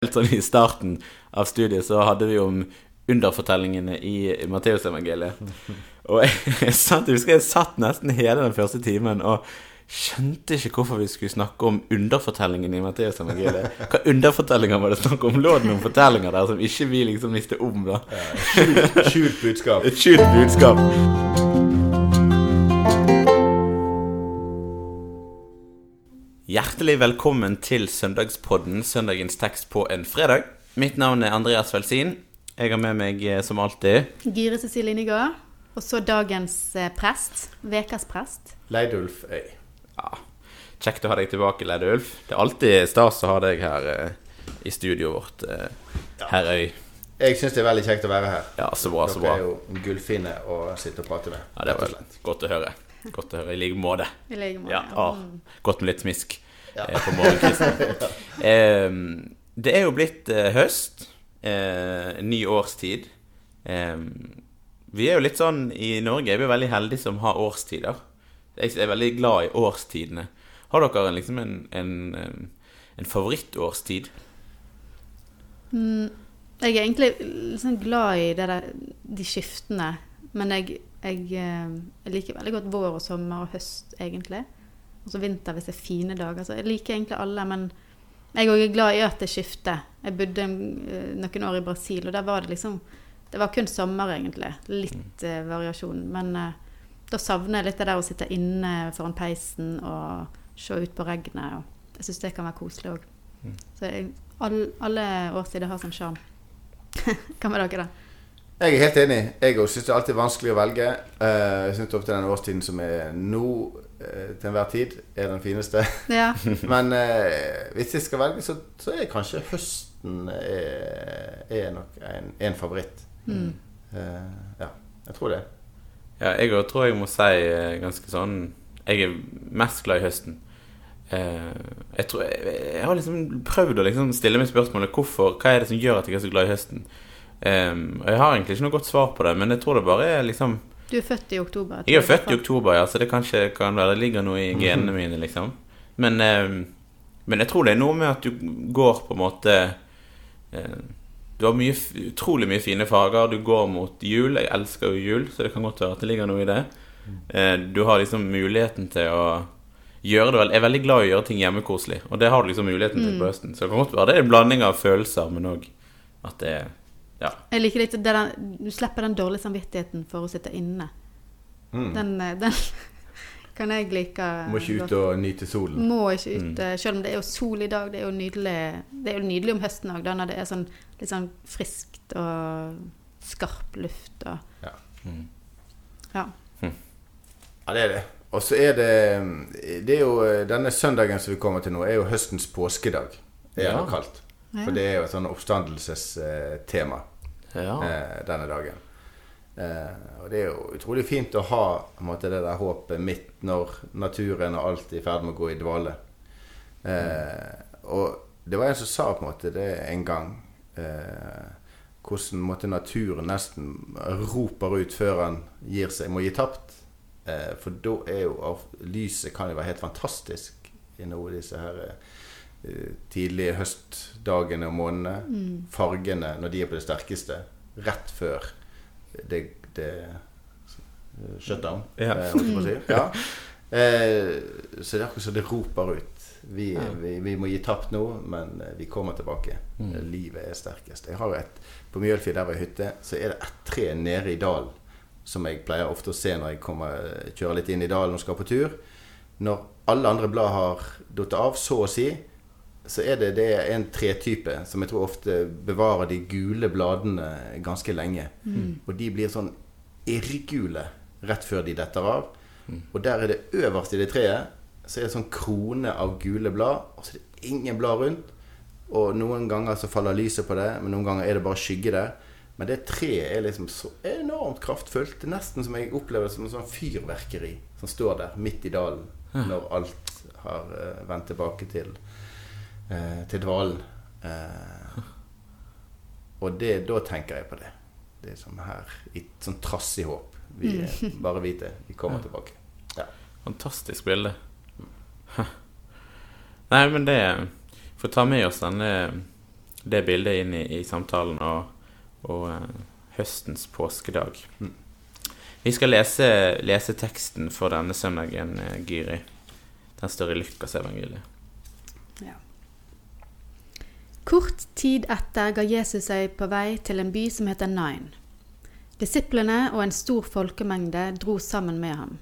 helt sånn i starten av studiet så hadde vi om underfortellingene i Matteusevangeliet. Og jeg, satt, jeg husker jeg satt nesten hele den første timen og skjønte ikke hvorfor vi skulle snakke om underfortellingen i Matteusevangeliet. Hva underfortellinger var det snakk om? Lå det noen fortellinger der som ikke vi liksom visste om, da? Skjult, skjult budskap. Et skjult budskap. Hjertelig velkommen til Søndagspodden, søndagens tekst på en fredag. Mitt navn er Andreas Velsin. Jeg har med meg eh, som alltid Gire Cecilie Nygaard. Og så dagens eh, prest. Vekas prest. Leidulf Øy. ja, Kjekt å ha deg tilbake, Leidulf. Det er alltid stas å ha deg her eh, i studioet vårt, eh, herr Øy. Jeg syns det er veldig kjekt å være her. Ja, så bra, så Dere bra. er jo gullfine å sitte og prate med. Ja, det var godt å høre. Godt å høre. I like måte. I like måte. Ja, ah, godt med litt smisk Ja. eh, på morgenkvisten. eh, det er jo blitt eh, høst. Eh, ny årstid. Eh, vi er jo litt sånn I Norge er vi veldig heldige som har årstider. Jeg er veldig glad i årstidene. Har dere liksom en, en, eh, en favorittårstid? Mm, jeg er egentlig sånn glad i det der, de skiftene. Men jeg, jeg, eh, jeg liker veldig godt vår og sommer og høst, egentlig. Og så vinter hvis det er fine dager. Så jeg liker egentlig alle, men jeg er også glad i at det skifter. Jeg bodde eh, noen år i Brasil, og der var det liksom Det var kun sommer, egentlig. Litt eh, variasjon. Men uh, da savner jeg litt det der å sitte inne foran peisen og se ut på regnet. Jeg syns det kan være koselig òg. Mm. Så jeg, all, alle årstider har sin sjarm. Hva med dere, da? Jeg er helt enig. Jeg òg syns det er alltid vanskelig å velge. Eh, Jeg syns ofte den årstiden som er nå eh, til enhver tid, er den fineste. Ja. Men eh, hvis jeg skal velge, så, så er kanskje høsten er, er nok en, en favoritt. Mm. Eh, ja, jeg tror det. Ja, jeg òg tror jeg må si ganske sånn Jeg er mest glad i høsten. Eh, jeg, tror, jeg, jeg har liksom prøvd å liksom stille meg spørsmålet hvorfor, hva er det som gjør at jeg er så glad i høsten. Eh, og jeg har egentlig ikke noe godt svar på det, men jeg tror det bare er liksom Du er født i oktober? Jeg er født i oktober, ja, så det kanskje kan være det ligger noe i genene mine, liksom. Men, um, men jeg tror det er noe med at du går på en måte eh, Du har mye, utrolig mye fine farger. Du går mot jul. Jeg elsker jo jul, så det kan godt være at det ligger noe i det. Uh, du har liksom muligheten til å gjøre det vel Jeg er veldig glad i å gjøre ting hjemmekoselig, og det har du liksom muligheten til på høsten. Så det kan godt være det er en blanding av følelser, men òg at det er Ja. Jeg liker litt det der, Du slipper den dårlige samvittigheten for å sitte inne. Mm. Den, eh, den kan jeg like Må ikke ut og nyte solen. Må ikke ut, Mm. selv om det er jo sol i dag. Det er jo nydelig, det er jo nydelig om høsten òg, når det er sånn litt sånn friskt og skarp luft og Ja. Mm. Ja. Ja, det er det. Og så er det Det er jo eh, Denne søndagen som vi kommer til nå, er jo høstens påskedag. Det er Ja. det kalt. Ja. For det er jo et sånn oppstandelsestema ja. eh, denne dagen. Eh, og det er jo utrolig fint å ha en måte, det der håpet midt når naturen og alt er i ferd med å gå i dvale. Eh, og det var en som sa på en måte det en gang eh, hvordan måtte naturen nesten roper ut før han gir seg, må gi tapt. Eh, for da er jo lyset kan jo være helt fantastisk i noe av disse her eh, tidlige høstdagene og månedene. Mm. Fargene når de er på det sterkeste. Rett før det, det shutdown, Ja. eh, si. Ja. Eh, så det er akkurat som det roper ut. Vi, Ja. vi, vi må gi tapt nå, men eh, vi kommer tilbake. Mm. Eh, Livet er sterkest. Jeg har et, På Mjølfjell der var jeg hytte, så er det et tre nede i dalen som jeg pleier ofte å se når jeg kommer, kjører litt inn i dalen og skal på tur. Når alle andre blad har falt av, så å si, så er det, det er en tretype som jeg tror ofte bevarer de gule bladene ganske lenge. Og de blir sånn irrgule rett før de detter av. Og der er det øverst i det treet så er det sånn krone av gule blad, og så er det ingen blad rundt. Og noen ganger så faller lyset på det, men noen ganger er det bare skygge der. Men det treet er liksom så enormt kraftfullt. Det er nesten som jeg opplever det som en sånn fyrverkeri som står der midt i dalen når alt har uh, vendt tilbake til, eh, til dvalen. Eh, og det, da tenker jeg på det. Det er sånn her i et sånn trassig håp. Vi er bare det, Vi kommer Ja. tilbake. Ja. Fantastisk bilde. Nei, men det Får ta med oss denne det bildet inn i, i samtalen og, og eh, høstens påskedag. Mm. Vi skal lese, lese teksten for denne søndagen, eh, Gyri. Den står i Lukasevangeliet. Kort tid etter ga Jesus seg på vei til en by som heter Nain. Disiplene og en stor folkemengde dro sammen med ham.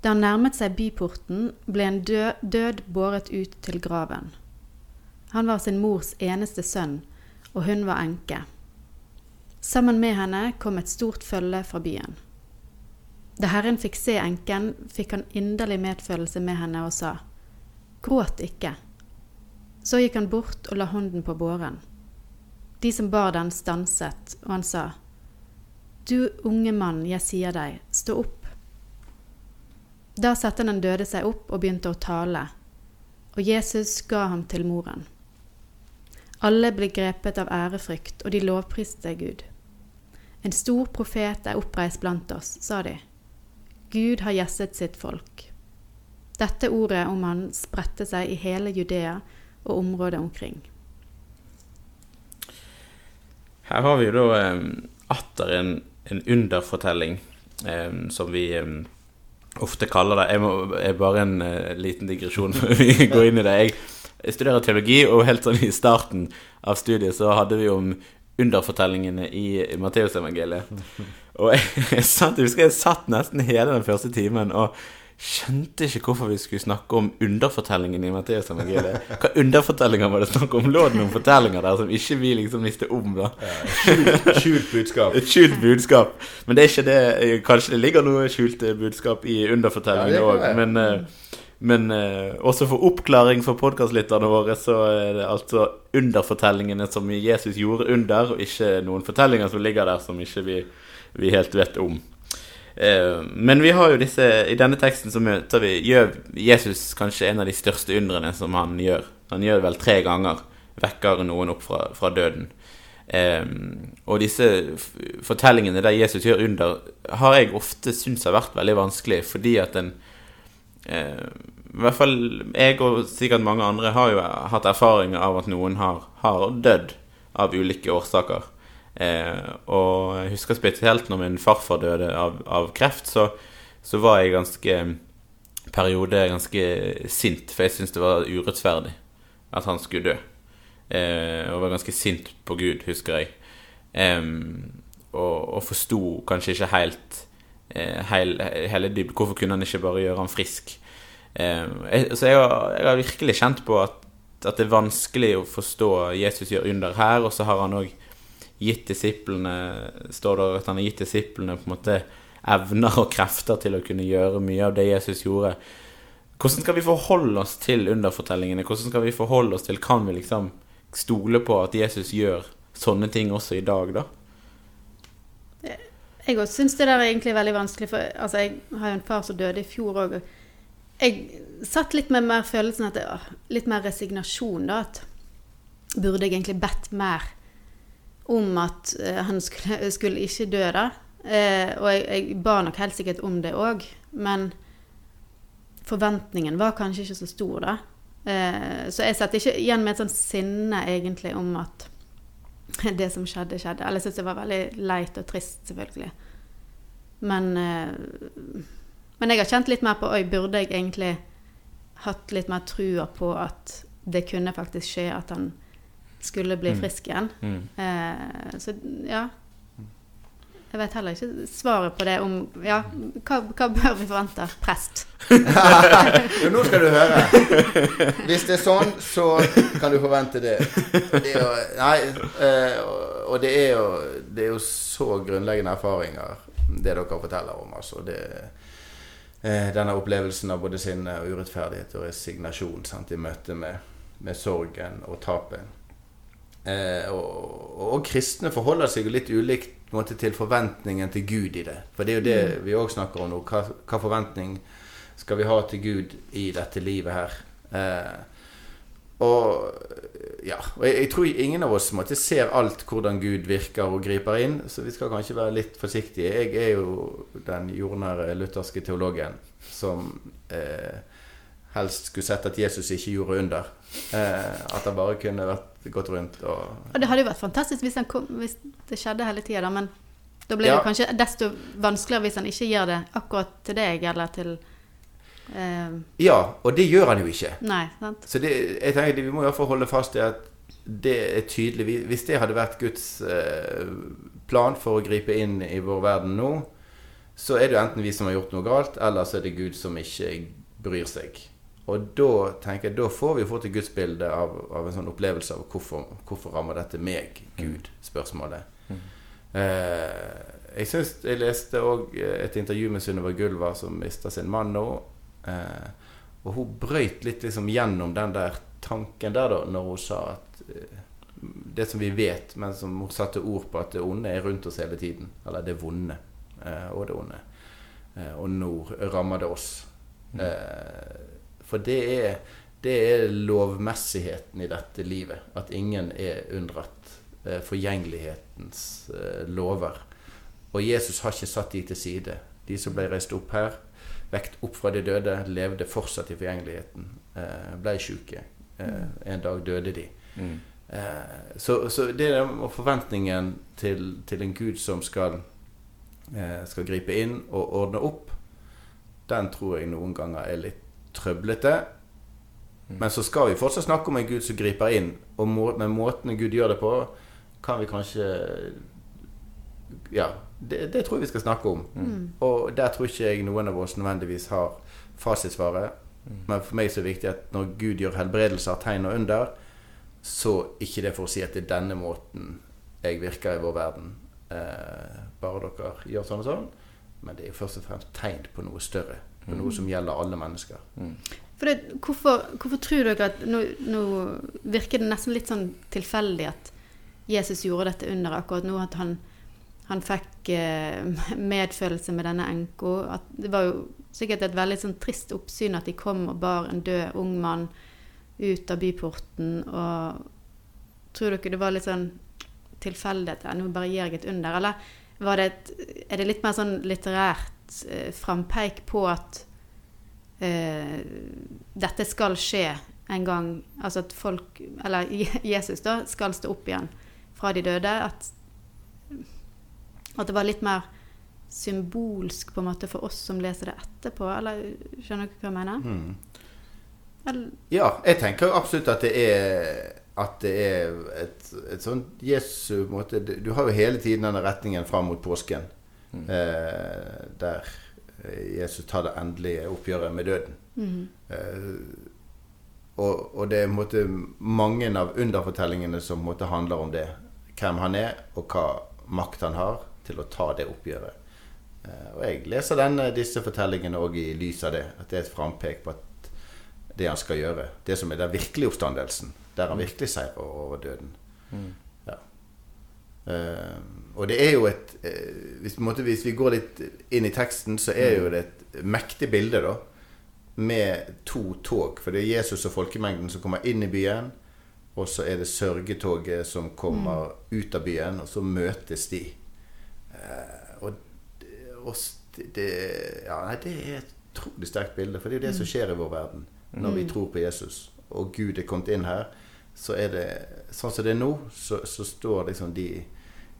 Da han nærmet seg byporten, ble en død, død båret ut til graven. Han var sin mors eneste sønn, og hun var enke. Sammen med henne kom et stort følge fra byen. Da Herren fikk se enken, fikk han inderlig medfølelse med henne og sa, Gråt ikke. Så gikk han bort og la hånden på båren. De som bar den, stanset, og han sa, Du unge mann, jeg sier deg, stå opp. Da satte den døde seg opp og begynte å tale, og Jesus ga ham til moren. Alle ble grepet av ærefrykt, og de lovpriste Gud. En stor profet er oppreist blant oss, sa de. Gud har gjesset sitt folk. Dette ordet om han spredte seg i hele Judea og området omkring. Her har vi jo da eh, atter en, en underfortelling, eh, som vi eh, ofte kaller det. Jeg må er bare en eh, liten digresjon før vi går inn i det. Jeg, studerer teologi, og helt sånn i starten av studiet så hadde vi om underfortellingene i, Matteusevangeliet. Og jeg, jeg, jeg husker jeg satt nesten hele den første timen og skjønte ikke hvorfor vi skulle snakke om underfortellingen i Matteus evangeliet. Hva underfortellinger var det snakk om? Lå det noen fortellinger der som ikke vi liksom visste om? da? Ja, skjult budskap. Et skjult budskap. Men det er ikke det Kanskje det ligger noe skjult budskap i underfortellingen òg, ja, men, eh, men eh, også for oppklaring for podkastlytterne våre, så er det altså underfortellingene som Jesus gjorde under, og ikke noen fortellinger som ligger der som ikke vi, vi helt vet om. Eh, Men vi har jo disse I denne teksten så møter vi Gjør Jesus kanskje en av de største undrene som han gjør. Han gjør vel tre ganger. Vekker noen opp fra, fra døden. Um, og disse fortellingene der Jesus gjør under, har jeg ofte syntes har vært veldig vanskelig, fordi at en uh, I hvert fall jeg og sikkert mange andre har jo hatt erfaringer av at noen har, har dødd av ulike årsaker. Eh, og jeg husker spesielt når min farfar døde av, av kreft, så, så var jeg ganske periode ganske sint, for jeg syntes det var urettferdig at han skulle dø. Eh, og var ganske sint på Gud, husker jeg. Eh, og, og forsto kanskje ikke helt eh, heil, hele dybden. Hvorfor kunne han ikke bare gjøre han frisk? Jeg, så jeg har, jeg har virkelig kjent på at, at det er vanskelig å forstå Jesus gjør under her, og så har han òg gitt disiplene Står det at han har gitt disiplene på en måte evner og krefter til å kunne gjøre mye av det Jesus gjorde. Hvordan skal vi forholde oss til underfortellingene? Hvordan skal vi forholde oss til Kan vi liksom stole på at Jesus gjør sånne ting også i dag, da? Jeg også syns det der er egentlig veldig vanskelig, for altså, jeg har jo en far som døde i fjor òg. Jeg satt litt med mer følelsen at det, Litt mer resignasjon, da. At burde jeg egentlig bedt mer om at eh, han skulle, skulle ikke dø, da? Eh, og jeg, jeg ba nok helt sikkert om det òg, men forventningen var kanskje ikke så stor, da. Eh, så jeg satt ikke igjen med et sånt sinne egentlig om at det som skjedde, skjedde. Eller jeg syntes det var veldig leit og trist, selvfølgelig. Men, eh, men jeg har kjent litt mer på Oi, burde jeg egentlig hatt litt mer trua på at det kunne faktisk skje at han skulle bli Mm. frisk igjen? Mm. Eh, så ja. Jeg vet heller ikke svaret på det om Ja, hva, hva bør vi forvente? Prest. Jo, nå skal du høre. Hvis det er sånn, så kan du forvente det. det er jo, nei, eh, og- og det er, jo, det er jo så grunnleggende erfaringer, det dere forteller om. Altså, det, eh, denne opplevelsen av både sinne og urettferdighet og resignasjon sant, i møte med, med sorgen og tapet. Eh, og, og, kristne forholder seg jo litt ulikt måte, til forventningen til Gud i det. For det er jo det vi òg snakker om nå. Hva, hva forventning skal vi ha til Gud i dette livet her? Eh, og ja, og jeg, jeg tror ingen av oss måte, ser alt hvordan Gud virker og griper inn, så vi skal kanskje være litt forsiktige. Jeg er jo den jordnære lutherske teologen som eh, helst skulle sett at Jesus ikke gjorde under. Eh, at han bare kunne vært gått rundt og Og det hadde jo vært fantastisk hvis, kom, hvis det skjedde hele tida, da, men da blir Ja. det kanskje desto vanskeligere hvis han ikke gjør det akkurat til deg eller til eh, Ja, og det gjør han jo ikke. Nei, sant? Så det, jeg tenker vi må i hvert fall holde fast i at det er tydelig. Hvis det hadde vært Guds eh, plan for å gripe inn i vår verden nå, så er det jo enten vi som har gjort noe galt, eller så er det Gud som ikke bryr seg. Og da tenker jeg, da får vi jo fort et gudsbilde av, av en sånn opplevelse av hvorfor, hvorfor rammer dette meg, Gud? Spørsmålet. Eh, jeg synes jeg leste òg et intervju med Sunniva Gulva, som mista sin mann nå. Eh, og hun brøyt litt liksom gjennom den der tanken der, da, når hun sa at eh, det som vi vet, men som hun satte ord på at det onde er rundt oss hele tiden. Eller det vonde eh, og det onde. Eh, og nå rammer det oss. Eh, for det er, det er lovmessigheten i dette livet. At ingen er unndratt eh, forgjengelighetens eh, lover. Og Jesus har ikke satt de til side. De som ble reist opp her, vekt opp fra de døde, levde fortsatt i forgjengeligheten. Eh, ble syke. Eh, en dag døde de. Mm. Så, så det er forventningen til, til en Gud som skal, eh, skal gripe inn og ordne opp, den tror jeg noen ganger er litt trøblete. Men så skal vi fortsatt snakke om en Gud som griper inn. Og må, med måten Gud gjør det på, kan vi kanskje Ja, det, det tror jeg vi skal snakke om. Og der tror ikke jeg noen av oss nødvendigvis har fasitsvaret. Men for meg så er det viktig at når Gud gjør helbredelser, tegn og under, så ikke det for å si at det er denne måten jeg virker i vår verden. Eh, bare dere gjør sånn og sånn. Men det er først og fremst tegn på noe større. På noe som gjelder alle mennesker. For det, hvorfor, hvorfor tror dere at nå, nå virker det nesten litt sånn tilfeldig at Jesus gjorde dette under akkurat nå? At han, han fikk eh, medfølelse med denne enka. Det var jo sikkert et veldig sånn trist oppsyn at de kom og bar en død ung mann ut av byporten. Og tror dere det var litt sånn tilfeldig at ja, nå bare gir jeg et under? Eller var det et, er det litt mer sånn litterært eh, frampeik på at eh, dette skal skje en gang Altså at folk, eller Jesus, da, skal stå opp igjen fra de døde. At, at det var litt mer symbolsk på en måte for oss som leser det etterpå. Eller skjønner dere hva jeg mener? Eller, Ja, jeg tenker absolutt at det er At det er et, et sånn Jesu måte Du har jo hele tiden denne retningen fram mot påsken. Eh, der Jesus tar det endelige oppgjøret med døden. Eh, og, og det er en måte mange av underfortellingene som måte handler om det. Hvem han er, og hva makt han har til å ta det oppgjøret. Eh, og jeg leser denne, disse fortellingene òg i lys av det. At det er et frampek på at det han skal gjøre. Det som er den virkelige oppstandelsen. Der han virkelig seirer over døden. Ja. Eh, og det er jo et eh, hvis, måte, hvis vi går litt inn i teksten, så er jo det et mektig bilde, da. Med to tog. For det er Jesus og folkemengden som kommer inn i byen. Og så er det sørgetoget som kommer ut av byen, og så møtes de. Eh, og det- og det, ja, nei, det er et utrolig sterkt bilde, for det er jo det som skjer i vår verden når vi tror på Jesus. Og Gud er kommet inn her. Så er det sånn som det er nå, så, så står liksom de,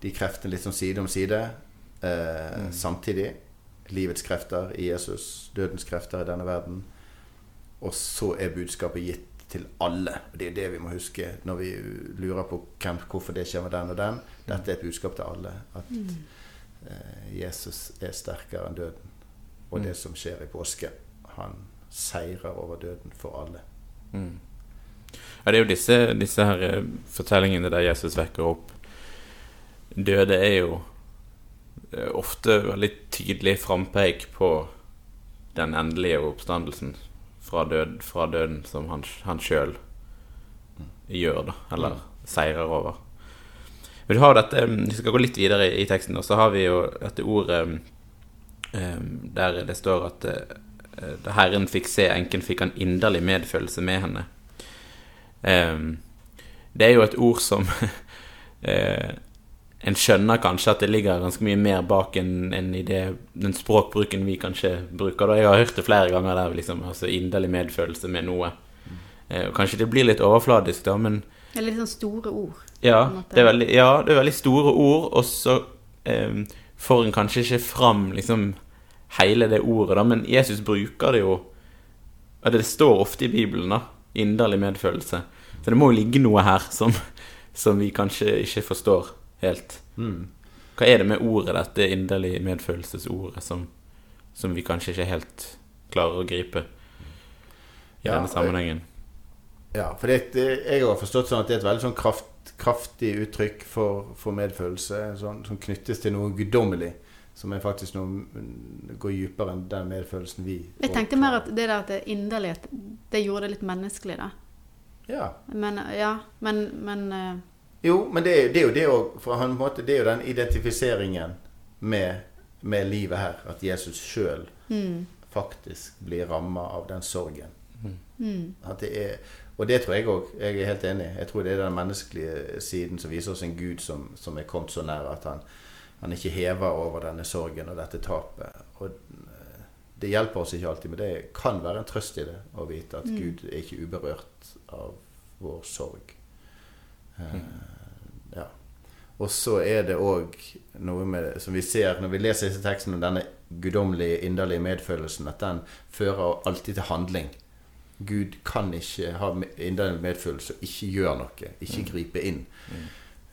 de kreftene litt sånn side om side eh, samtidig. Livets krefter i Jesus, dødens krefter i denne verden. Og så er budskapet gitt til alle. Og Det er det vi må huske når vi lurer på hvem, hvorfor det skjer med den og den. Dette er et budskap til alle. At eh, Jesus er sterkere enn døden. Og det som skjer i påske. Han seirer over døden for alle. Ja, det er jo disse, disse her eh, fortellingene der Jesus vekker opp døde, er jo eh, ofte veldig tydelig frampeik på den endelige oppstandelsen fra, død, fra døden som han, han sjøl gjør, da. Eller seirer over. Men du har dette eh, Vi skal gå litt videre i, i teksten, og så har vi jo dette ordet eh, der det står at eh, da Herren fikk se enken, fikk han inderlig medfølelse med henne. Det er jo et ord som eh, En skjønner kanskje at det ligger ganske mye mer bak enn en i det, den språkbruken vi kanskje bruker. Da. Jeg har hørt det flere ganger der liksom, altså inderlig medfølelse med noe. Eh, kanskje det blir litt overfladisk, da, men Det er litt sånn store ord. Ja, det er veldig, ja, det er veldig store ord, og så eh, får en kanskje ikke fram liksom hele det ordet, da, men Jesus bruker det jo og Det står ofte i Bibelen, da. Inderlig medfølelse. Så det må jo ligge noe her som, som vi kanskje ikke forstår helt. Mm. Hva er det med ordet, dette inderlige medfølelsesordet, som, som vi kanskje ikke helt klarer å gripe i Ja, denne sammenhengen? Ja, for det, jeg har forstått sånn at det er et veldig sånn kraft, kraftig uttrykk for, for medfølelse, sånn, som knyttes til noe guddommelig. Som er faktisk noe mm, går dypere enn den medfølelsen vi Jeg tenkte mer at det der at det er inderlighet, det gjorde det litt menneskelig, da. Ja. Men ja, men, men eh, Jo, men det, er- det er jo det òg. For han, måte, det er jo den identifiseringen med, med livet her. At Jesus sjøl mm, faktisk blir ramma av den sorgen. mm, At det er, og det tror jeg òg. Jeg er helt enig. Jeg tror det er den menneskelige siden som viser oss en Gud som, som er kommet så nær at han, han ikke hever over denne sorgen og dette tapet. Og eh, det hjelper oss ikke alltid, men det kan være en trøst i det å vite at Mm. Gud er ikke uberørt av vår sorg. Eh, ja. Og så er det òg noe med som vi ser når vi leser disse tekstene denne guddommelige, inderlige medfølelsen, at den fører alltid til handling. Gud kan ikke ha inderlig medfølelse og ikke gjøre noe, ikke gripe inn.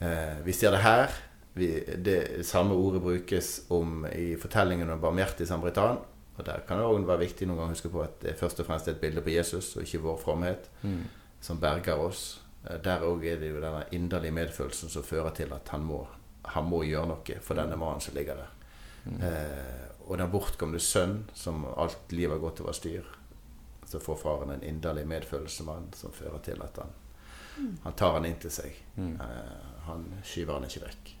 Eh, vi ser det her. Vi, det samme ordet brukes om i fortellingen om barmhjertig samaritan. Og der kan det også være viktig noen gang å huske på at det først og fremst er et bilde på Jesus, og ikke vår fromhet, Mm. som berger oss. Eh, Der òg er det jo denne inderlige medfølelsen som fører til at han må, han må gjøre noe for denne mannen som ligger der. Eh, og den bortkomne sønn, som alt livet har gått over styr, så får faren en inderlig medfølelse med han, som fører til at han, han tar han inn til seg. Mm. Eh, han skyver han ikke vekk.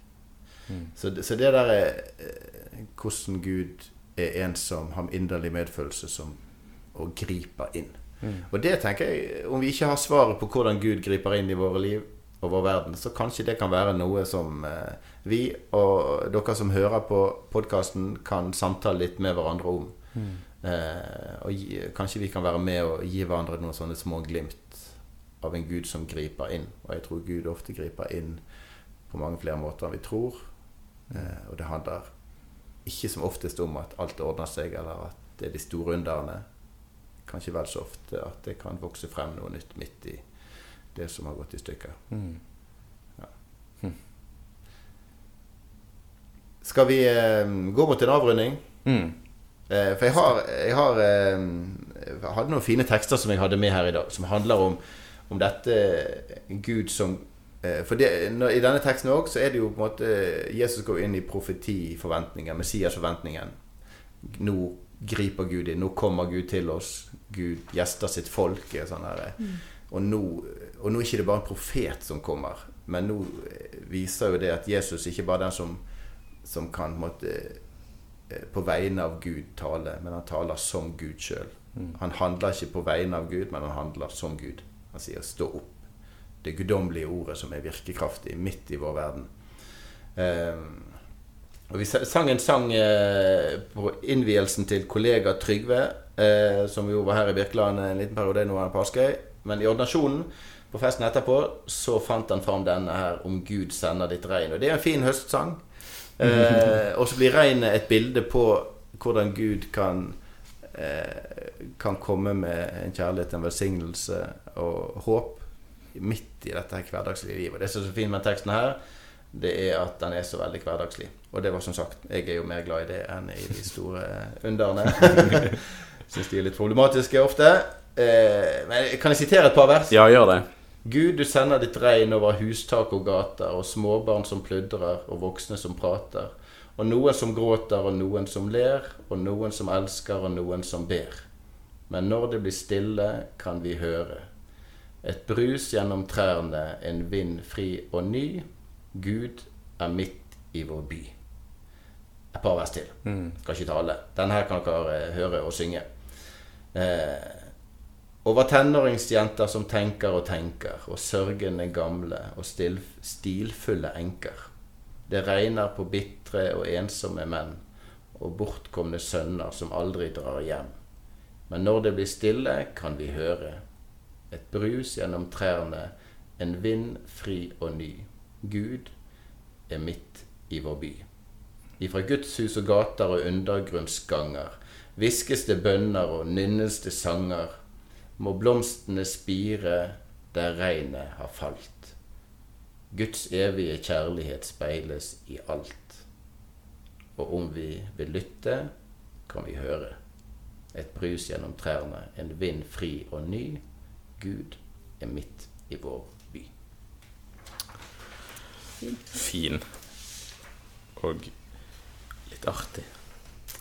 Mm. Så, så det der er eh, hvordan Gud er en som har inderlig medfølelse som, og griper inn. Mm. Og det tenker jeg, om vi ikke har svaret på hvordan Gud griper inn i våre liv og vår verden, så kanskje det kan være noe som eh, vi og dere som hører på podkasten, kan samtale litt med hverandre om. Mm. Eh, og gi, kanskje vi kan være med og gi hverandre noen sånne små glimt av en Gud som griper inn. Og jeg tror Gud ofte griper inn på mange flere måter enn vi tror. Eh, og det handler ikke som oftest om at alt ordner seg, eller at det er de store underne. Kanskje vel så ofte at det kan vokse frem noe nytt midt i det som har gått i stykker. Mm. Skal vi eh, gå mot en avrunding? Mm. Eh, for jeg har, jeg har eh, jeg hadde noen fine tekster som jeg hadde med her i dag, som handler om, om dette Gud som eh, For det, når, i denne teksten òg, så er det jo på en måte Jesus går inn i profetiforventningen, Messias-forventningen. Nå griper Gud inn. Nå kommer Gud til oss. Gud gjester sitt folk. og Sånn her, og, nå, og nå er ikke bare en profet som kommer, men nå eh, viser jo det at Jesus ikke bare er den som, som kan på en eh, på vegne av Gud tale, men han taler som Gud sjøl. Han handler ikke på vegne av Gud, men han handler som Gud. Han sier 'stå opp'. Det guddommelige ordet som er virkekraftig midt i vår verden. Ehm, og Vi sang en sang eh, på innvielsen til kollega Trygve, eh, som jo var her i Birkeland en liten periode nå er han på Askøy. Men i ordinasjonen, på festen etterpå, så fant han fram denne her 'Om Gud sender ditt regn'. Og det er en fin høstsang. Eh, og så blir regnet et bilde på hvordan Gud kan eh, kan komme med en kjærlighet, en velsignelse og håp midt i dette her hverdagslige livet. Det som er så fint med teksten her, det er at den er så veldig hverdagslig. Og det var som sagt, jeg er jo mer glad i det enn i de store underne. Syns de er litt problematiske ofte. Eh, men kan jeg sitere et par vers? Ja, gjør det. Gud, du sender ditt regn over hustak og gater, og småbarn som pludrer, og voksne som prater. Og noen som gråter, og noen som ler, og noen som elsker, og noen som ber. Men når det blir stille, kan vi høre. Et brus gjennom trærne, en vind fri og ny. Gud er midt i vår by. Et par vers til. Mm. Skal ikke tale. Den her kan dere eh, høre og synge. Eh, over tenåringsjenter som tenker og tenker, og sørgende gamle og stil, stilfulle enker. Det regner på bitre og ensomme menn, og bortkomne sønner som aldri drar hjem. Men når det blir stille, kan vi høre et brus gjennom trærne, en vind fri og ny. Gud er midt i vår by. Ifra Guds hus og gater og undergrunnsganger hviskes det bønner og nynnes det sanger. Må blomstene spire der regnet har falt. Guds evige kjærlighet speiles i alt. Og om vi vil lytte, kan vi høre. Et brus gjennom trærne, en vind fri og ny. Gud er midt i vår Fin. Og litt artig.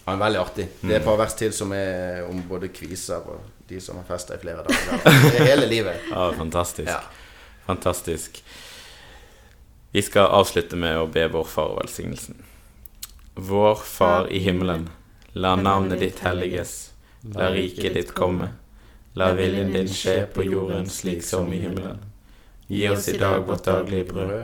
Ja, veldig artig. Det er et par vers til som er om både kviser og de som har festa i flere dager. Det er hele livet. Ja, fantastisk. Ja. Fantastisk. Vi skal avslutte med å be vår far velsignelsen. Vår Far i himmelen. La navnet ditt helliges. La riket ditt komme. La viljen din skje på jorden slik som i himmelen. Gi oss i dag vårt daglige brød,